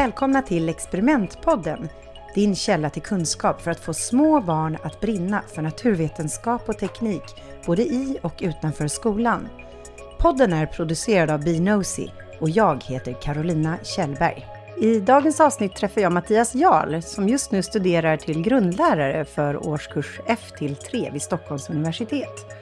Välkomna till Experimentpodden, din källa till kunskap för att få små barn att brinna för naturvetenskap och teknik, både i och utanför skolan. Podden är producerad av Binosi och jag heter Carolina Kjellberg. I dagens avsnitt träffar jag Mattias Jarl som just nu studerar till grundlärare för årskurs F till 3 vid Stockholms universitet.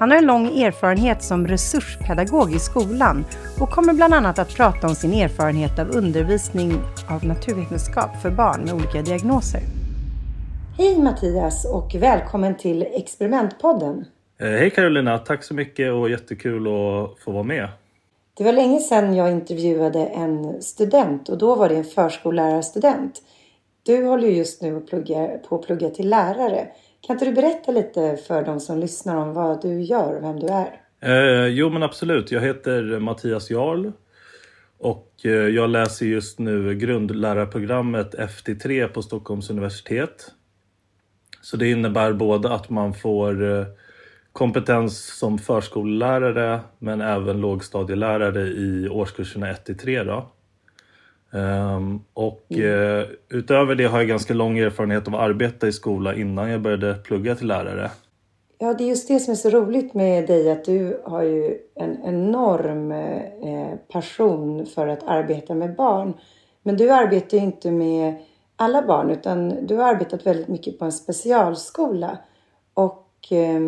Han har en lång erfarenhet som resurspedagog i skolan och kommer bland annat att prata om sin erfarenhet av undervisning av naturvetenskap för barn med olika diagnoser. Hej Mattias och välkommen till Experimentpodden. Eh, hej Carolina, tack så mycket och jättekul att få vara med. Det var länge sedan jag intervjuade en student och då var det en förskollärarstudent. Du håller ju just nu på att plugga till lärare. Kan inte du berätta lite för de som lyssnar om vad du gör och vem du är? Eh, jo men absolut, jag heter Mattias Jarl och eh, jag läser just nu grundlärarprogrammet FT3 på Stockholms universitet. Så det innebär både att man får eh, kompetens som förskollärare men även lågstadielärare i årskurserna 1 till 3. Då. Um, och mm. uh, utöver det har jag ganska lång erfarenhet av att arbeta i skola innan jag började plugga till lärare. Ja, det är just det som är så roligt med dig att du har ju en enorm eh, passion för att arbeta med barn. Men du arbetar ju inte med alla barn utan du har arbetat väldigt mycket på en specialskola. Och eh,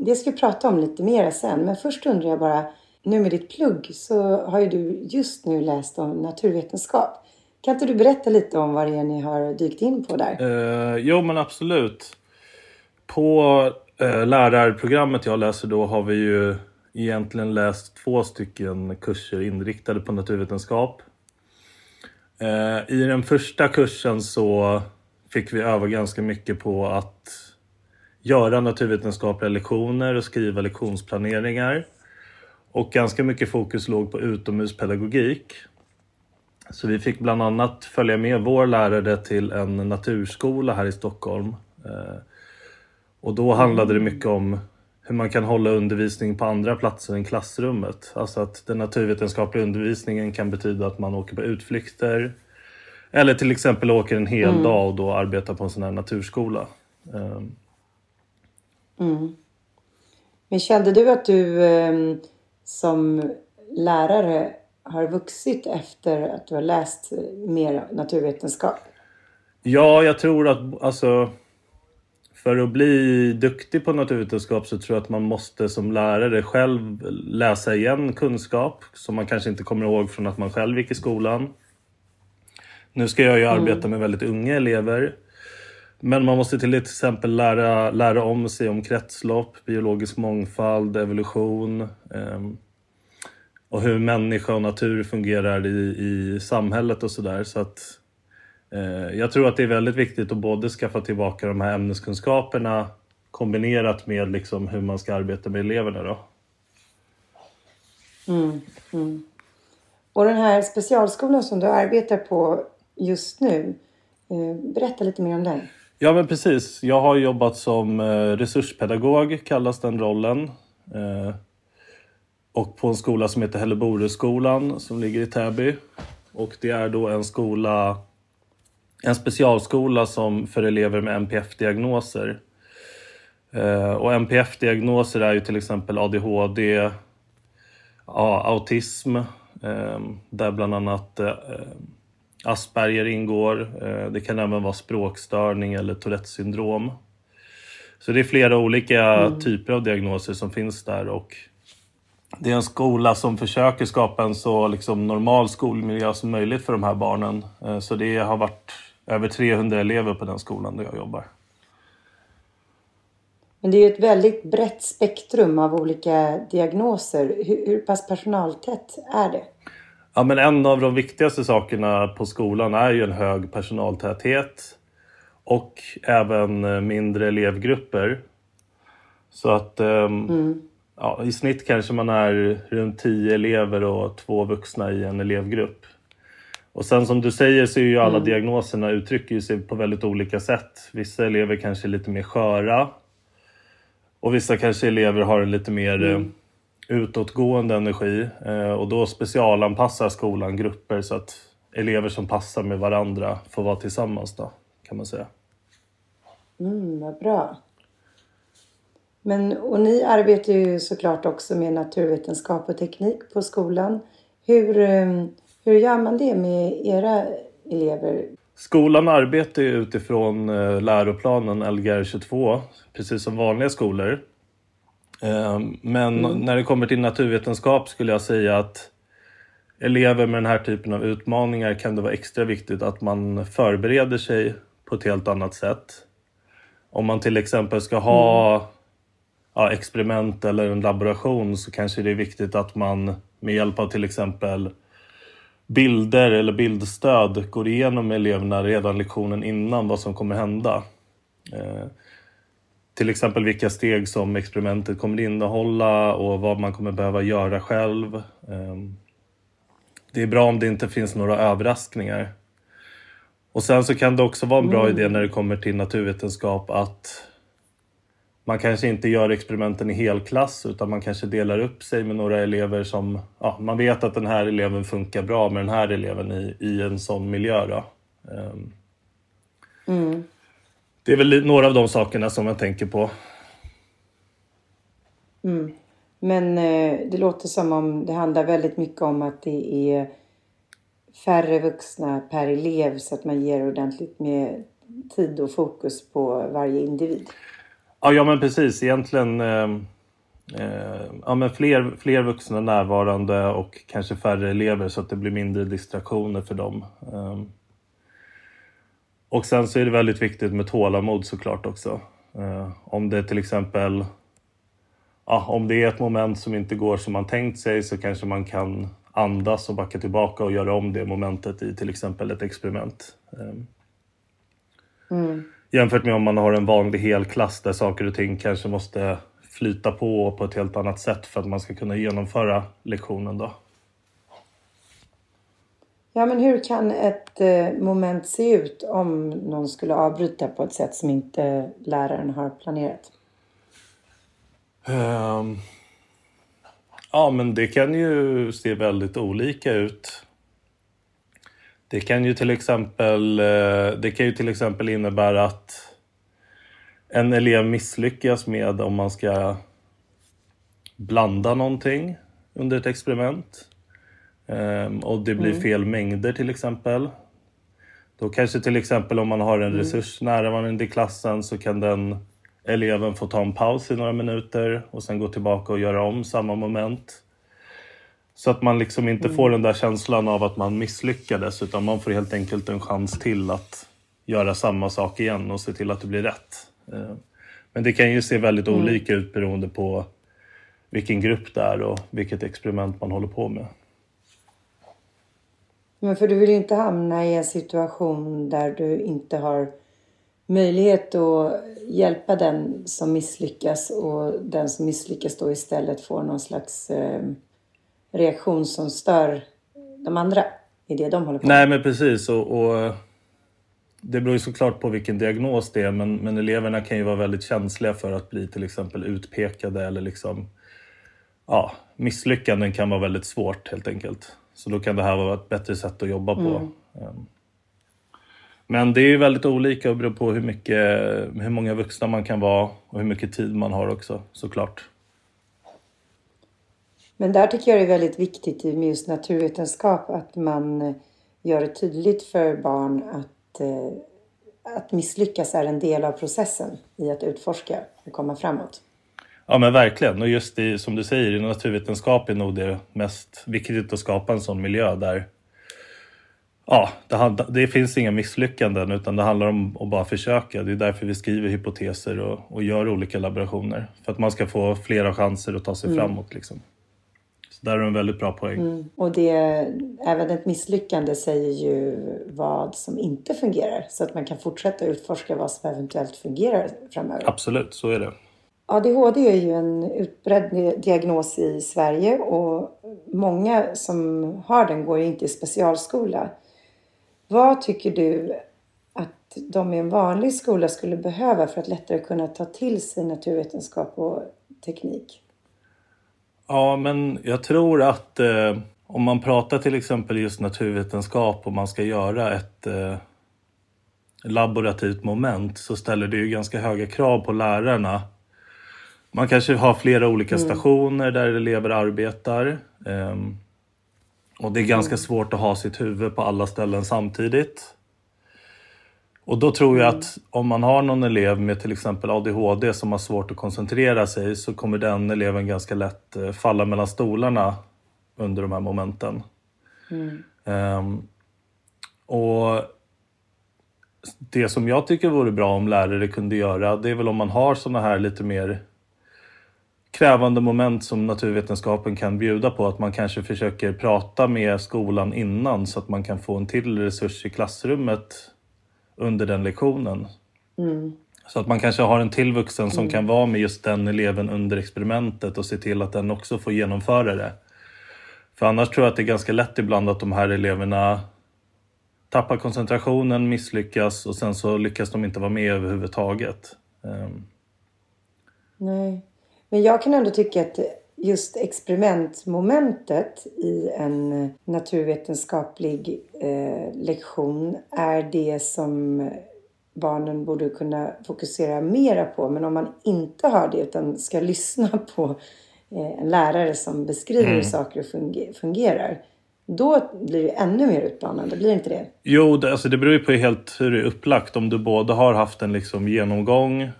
det ska vi prata om lite mer sen. Men först undrar jag bara, nu med ditt plugg så har ju du just nu läst om naturvetenskap. Kan inte du berätta lite om vad det är ni har dykt in på där? Eh, jo men absolut. På eh, lärarprogrammet jag läser då har vi ju egentligen läst två stycken kurser inriktade på naturvetenskap. Eh, I den första kursen så fick vi öva ganska mycket på att göra naturvetenskapliga lektioner och skriva lektionsplaneringar. Och ganska mycket fokus låg på utomhuspedagogik. Så vi fick bland annat följa med vår lärare till en naturskola här i Stockholm. Eh, och då handlade det mycket om hur man kan hålla undervisning på andra platser än klassrummet. Alltså att den naturvetenskapliga undervisningen kan betyda att man åker på utflykter. Eller till exempel åker en hel mm. dag och då arbetar på en sån här naturskola. Ehm. Mm. Men kände du att du ehm, som lärare har vuxit efter att du har läst mer naturvetenskap? Ja, jag tror att alltså, för att bli duktig på naturvetenskap så tror jag att man måste som lärare själv läsa igen kunskap som man kanske inte kommer ihåg från att man själv gick i skolan. Nu ska jag ju mm. arbeta med väldigt unga elever. Men man måste till exempel lära, lära om sig om kretslopp, biologisk mångfald, evolution eh, och hur människa och natur fungerar i, i samhället och sådär. Så att eh, jag tror att det är väldigt viktigt att både skaffa tillbaka de här ämneskunskaperna kombinerat med liksom hur man ska arbeta med eleverna. Då. Mm, mm. Och den här specialskolan som du arbetar på just nu, eh, berätta lite mer om den. Ja men precis. Jag har jobbat som eh, resurspedagog, kallas den rollen. Eh, och på en skola som heter Helleboreskolan som ligger i Täby. Och det är då en skola, en specialskola som för elever med NPF-diagnoser. Eh, och NPF-diagnoser är ju till exempel ADHD, ja, autism, där bland annat Asperger ingår. Eh, det kan även vara språkstörning eller Tourettes syndrom. Så det är flera olika mm. typer av diagnoser som finns där och det är en skola som försöker skapa en så liksom normal skolmiljö som möjligt för de här barnen. Eh, så det har varit över 300 elever på den skolan där jag jobbar. Men det är ju ett väldigt brett spektrum av olika diagnoser. Hur, hur pass personaltätt är det? Ja, men en av de viktigaste sakerna på skolan är ju en hög personaltäthet och även eh, mindre elevgrupper. Så att um, mm. ja, i snitt kanske man är runt 10 elever och två vuxna i en elevgrupp. Och sen som du säger så är ju alla mm. diagnoserna uttrycker sig på väldigt olika sätt. Vissa elever kanske är lite mer sköra och vissa kanske elever har en lite mer mm. Utåtgående energi eh, och då specialanpassar skolan grupper så att elever som passar med varandra får vara tillsammans då, kan man säga. Mm, vad bra. Men, och ni arbetar ju såklart också med naturvetenskap och teknik på skolan. Hur, eh, hur gör man det med era elever? Skolan arbetar utifrån eh, läroplanen Lgr 22, precis som vanliga skolor. Eh, men mm. när det kommer till naturvetenskap skulle jag säga att elever med den här typen av utmaningar kan det vara extra viktigt att man förbereder sig på ett helt annat sätt. Om man till exempel ska ha mm. ja, experiment eller en laboration så kanske det är viktigt att man med hjälp av till exempel bilder eller bildstöd går igenom med eleverna redan lektionen innan vad som kommer hända. Till exempel vilka steg som experimentet kommer innehålla och vad man kommer behöva göra själv. Eh, det är bra om det inte finns några överraskningar. Och sen så kan det också vara en bra mm. idé när det kommer till naturvetenskap att man kanske inte gör experimenten i helklass utan man kanske delar upp sig med några elever som ja, man vet att den här eleven funkar bra med den här eleven i, i en sån miljö. Då. Um, mm. Det är väl några av de sakerna som jag tänker på. Mm. Men eh, det låter som om det handlar väldigt mycket om att det är färre vuxna per elev så att man ger ordentligt med tid och fokus på varje individ. Ja, ja men precis. Egentligen eh, eh, ja, men fler, fler vuxna närvarande och kanske färre elever så att det blir mindre distraktioner för dem. Och sen så är det väldigt viktigt med tålamod såklart också. Eh, om det till exempel ja, om det är ett moment som inte går som man tänkt sig så kanske man kan andas och backa tillbaka och göra om det momentet i till exempel ett experiment. Ehm. Mm. Jämfört med om man har en vanlig helklass där saker och ting kanske måste flyta på på ett helt annat sätt för att man ska kunna genomföra lektionen. Då. Ja, men hur kan ett eh, moment se ut om någon skulle avbryta på ett sätt som inte läraren har planerat? Um, ja, men det kan ju se väldigt olika ut. Det kan ju till exempel, eh, det kan ju till exempel innebära att en elev misslyckas med om man ska blanda någonting under ett experiment. Um, och det blir mm. fel mängder till exempel. Då kanske till exempel om man har en mm. resurs närvarande i klassen så kan den eleven få ta en paus i några minuter och sen gå tillbaka och göra om samma moment. Så att man liksom inte mm. får den där känslan av att man misslyckades utan man får helt enkelt en chans till att göra samma sak igen och se till att det blir rätt. Eh, men det kan ju se väldigt mm. olika ut beroende på vilken grupp det är och vilket experiment man håller på med. Men för du vill ju inte hamna i en situation där du inte har möjlighet att hjälpa den som misslyckas och den som misslyckas då istället får någon slags eh, reaktion som stör de andra i det de håller på med. Nej men precis och, och det beror ju såklart på vilken diagnos det är men, men eleverna kan ju vara väldigt känsliga för att bli till exempel utpekade eller liksom ja, misslyckanden kan vara väldigt svårt helt enkelt. Så då kan det här vara ett bättre sätt att jobba på. Mm. Ehm, men det är ju väldigt olika och beror på hur, mycket, hur många vuxna man kan vara och hur mycket tid man har också såklart. Men där tycker jag det är väldigt viktigt med just naturvetenskap att man gör det tydligt för barn att, eh, att misslyckas är en del av processen i att utforska och komma framåt. Ja men verkligen och just i, som du säger i naturvetenskap är nog det mest viktigt att skapa en sån miljö där ja, det, det, finns inga misslyckanden utan det handlar om att bara försöka. Det är därför vi skriver hypoteser och, och gör olika laborationer. För att man ska få flera chanser att ta sig mm. framåt. Liksom. Så där är en väldigt bra poäng. Mm. Och det, även ett misslyckande säger ju vad som inte fungerar. Så att man kan fortsätta utforska vad som eventuellt fungerar framöver. Absolut, så är det. ADHD är ju en utbredd diagnos i Sverige och många som har den går ju inte i specialskola. Vad tycker du att de i en vanlig skola skulle behöva för att lättare kunna ta till sig naturvetenskap och teknik? Ja, men jag tror att eh, om man pratar till exempel just naturvetenskap och man ska göra ett eh, laborativt moment så ställer det ju ganska höga krav på lärarna. Man kanske har flera olika mm. stationer där elever arbetar. Eh, och det är ganska mm. svårt att ha sitt huvud på alla ställen samtidigt. Och då tror jag mm. att om man har någon elev med till exempel ADHD som har svårt att koncentrera sig så kommer den eleven ganska lätt eh, falla mellan stolarna under de här momenten. Mm. Um, och det som jag tycker vore bra om lärare kunde göra det är väl om man har såna här lite mer krävande moment som naturvetenskapen kan bjuda på. Att man kanske försöker prata med skolan innan så att man kan få en till resurs i klassrummet under den lektionen. Mm. Så att man kanske har en till vuxen som mm. kan vara med just den eleven under experimentet och se till att den också får genomföra det. För annars tror jag att det är ganska lätt ibland att de här eleverna tappar koncentrationen, misslyckas och sen så lyckas de inte vara med överhuvudtaget. Um. Nej, men jag kan ändå tycka att just experimentmomentet i en naturvetenskaplig eh, lektion är det som barnen borde kunna fokusera mera på. Men om man inte har det utan ska lyssna på Eh, en lärare som beskriver mm. hur saker fungerar. Då blir det ännu mer utmanande, blir det inte det? Jo, det, alltså det beror ju på helt hur det är upplagt. Om du både har haft en liksom genomgång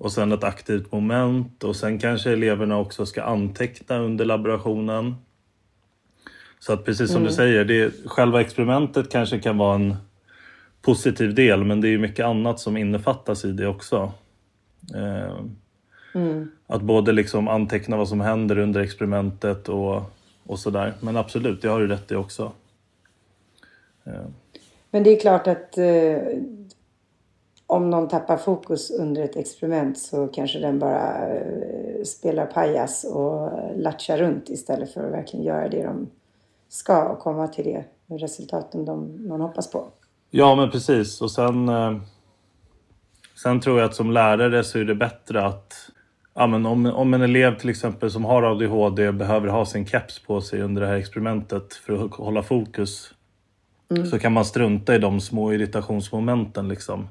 och sen ett aktivt moment och sen kanske eleverna också ska anteckna under laborationen. Så att precis som mm. du säger, det, själva experimentet kanske kan vara en positiv del men det är mycket annat som innefattas i det också. Eh, Mm. Att både liksom anteckna vad som händer under experimentet och, och sådär. Men absolut, det har du rätt i också. Ja. Men det är klart att eh, om någon tappar fokus under ett experiment så kanske den bara eh, spelar pajas och latchar runt istället för att verkligen göra det de ska och komma till det resultaten de, man hoppas på. Ja, men precis. Och sen, eh, sen tror jag att som lärare så är det bättre att ja, men om, om en elev till exempel som har ADHD behöver ha sin keps på sig under det här experimentet för att hålla fokus mm. så kan man strunta i de små irritationsmomenten. Liksom.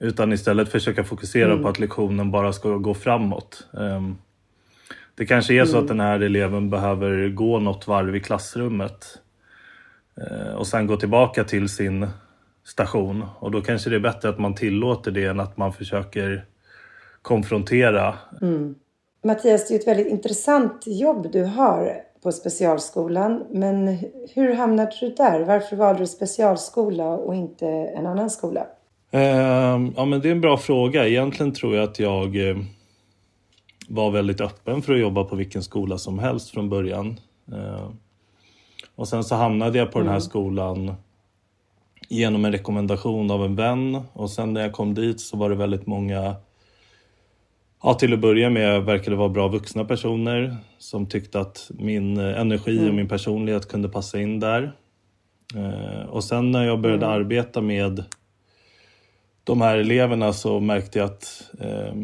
Utan istället försöka fokusera mm. på att lektionen bara ska gå framåt. Um, det kanske är så mm. att den här eleven behöver gå något varv i klassrummet uh, och sen gå tillbaka till sin station. Och då kanske det är bättre att man tillåter det än att man försöker konfrontera. Mm. Mattias, det är ett väldigt intressant jobb du har på specialskolan. Men hur hamnade du där? Varför valde du specialskola och inte en annan skola? Uh, ja, men det är en bra fråga. Egentligen tror jag att jag uh, var väldigt öppen för att jobba på vilken skola som helst från början. Uh, och sen så hamnade jag på mm. den här mm. skolan genom en rekommendation av en vän och sen när jag kom dit så var det väldigt många Ja, till att börja med verkade det vara bra vuxna personer som tyckte att min eh, energi mm. och min personlighet kunde passa in där. Eh, och sen när jag började mm. arbeta med de här eleverna så märkte jag att eh,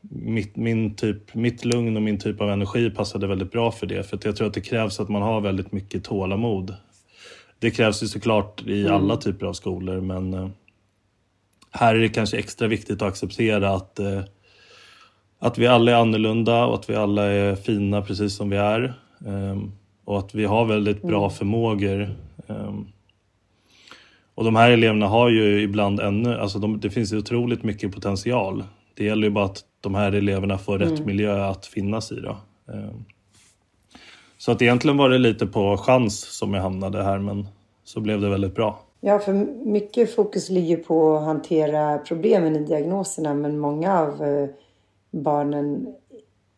mitt, min typ, mitt lugn och min typ av energi passade väldigt bra för det. För jag tror att det krävs att man har väldigt mycket tålamod. Det krävs ju såklart i mm. alla typer av skolor men eh, här är det kanske extra viktigt att acceptera att eh, att vi alla är annorlunda och att vi alla är fina precis som vi är. Um, och att vi har väldigt bra mm. förmågor. Och de här eleverna har ju ibland ännu, alltså de, det finns otroligt mycket potential. Det gäller ju bara att de här eleverna får rätt mm. miljö att finnas i. Då. Um, så att egentligen var det lite på chans som jag hamnade här men så blev det väldigt bra. Ja, för mycket fokus ligger på att hantera problemen i diagnoserna men många av eh, barnen,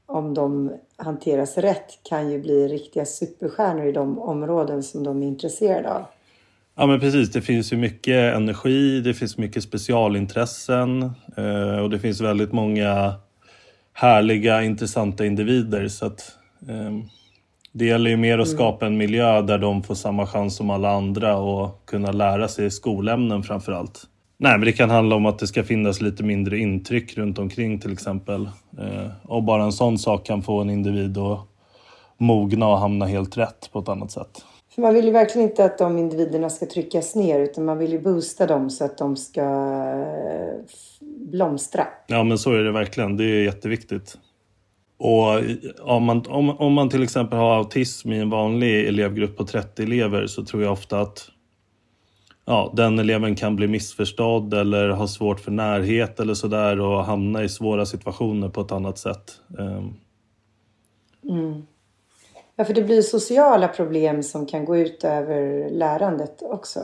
om de hanteras rätt, kan ju bli riktiga superstjärnor i de områden som de är intresserade av. Ja men precis, det finns ju mycket energi, det finns mycket specialintressen eh, och det finns väldigt många härliga, intressanta individer. Så att, eh, det gäller ju mer att mm. skapa en miljö där de får samma chans som alla andra och kunna lära sig skolämnen framför allt. Nej, men det kan handla om att det ska finnas lite mindre intryck runt omkring till exempel. Eh, och bara en sån sak kan få en individ att mogna och hamna helt rätt på ett annat sätt. För man vill ju verkligen inte att de individerna ska tryckas ner utan man vill ju boosta dem så att de ska eh, blomstra. Ja men så är det verkligen. Det är jätteviktigt. Och om man, om, om man till exempel har autism i en vanlig elevgrupp på 30 elever så tror jag ofta att ja, den eleven kan bli missförstådd eller ha svårt för närhet eller sådär och hamna i svåra situationer på ett annat sätt. Ehm. Mm. Ja, för det blir sociala problem som kan gå ut över lärandet också.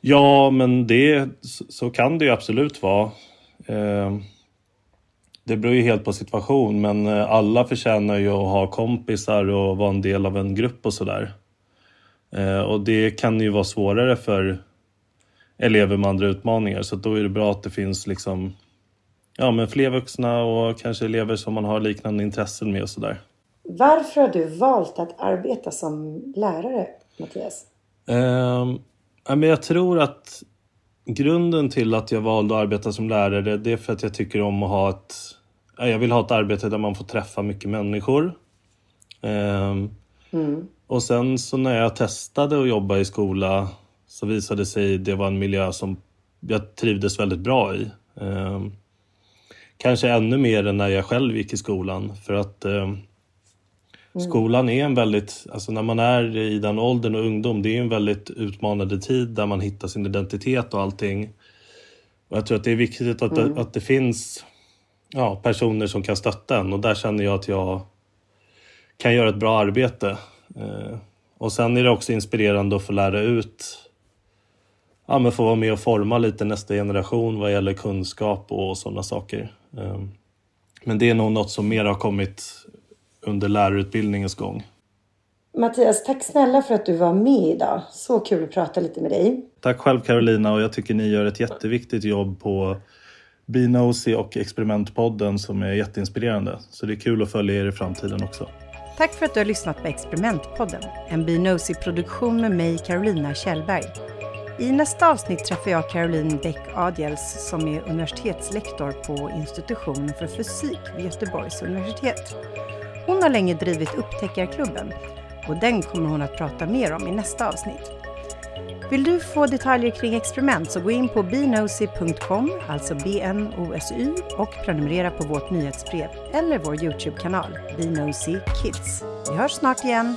Ja, men det, så kan det ju absolut vara. Eh, det beror ju helt på situation, men eh, alla förtjänar ju att ha kompisar och vara en del av en grupp och sådär. Eh, och det kan ju vara svårare för elever med andra utmaningar så då är det bra att det finns liksom ja, men fler vuxna och kanske elever som man har liknande intressen med och sådär. Varför har du valt att arbeta som lärare, Mattias? Eh, men jag tror att grunden till att jag valde att arbeta som lärare det är för att jag tycker om att ha ett... Jag vill ha ett arbete där man får träffa mycket människor. Eh, mm. Och sen så när jag testade att jobba i skola så visade det sig det var en miljö som jag trivdes väldigt bra i. Eh, kanske ännu mer än när jag själv gick i skolan för att eh, mm. skolan är en väldigt, alltså när man är i den åldern och ungdom, det är en väldigt utmanande tid där man hittar sin identitet och allting. Och jag tror att det är viktigt att, mm. det, att det finns ja, personer som kan stötta en och där känner jag att jag kan göra ett bra arbete. Eh, och sen är det också inspirerande att få lära ut, ja men få vara med och forma lite nästa generation vad gäller kunskap och sådana saker. Eh, men det är nog något som mer har kommit under lärarutbildningens gång. Mattias, tack snälla för att du var med idag. Så kul att prata lite med dig. Tack själv Carolina och jag tycker ni gör ett jätteviktigt jobb på Binosi och Experimentpodden som är jätteinspirerande. Så det är kul att följa er i framtiden också. Tack för att du har lyssnat på Experimentpodden, en Binosi-produktion med mig, Carolina Kjellberg. I nästa avsnitt träffar jag Caroline Bäck Adiels som är universitetslektor på institutionen för fysik vid Göteborgs universitet. Hon har länge drivit Upptäckarklubben och den kommer hon att prata mer om i nästa avsnitt. Vill du få detaljer kring experiment så gå in på bnosy.com, alltså B-N-O-S-Y och prenumerera på vårt nyhetsbrev eller vår Youtube-kanal Bnosy Kids. Vi hörs snart igen!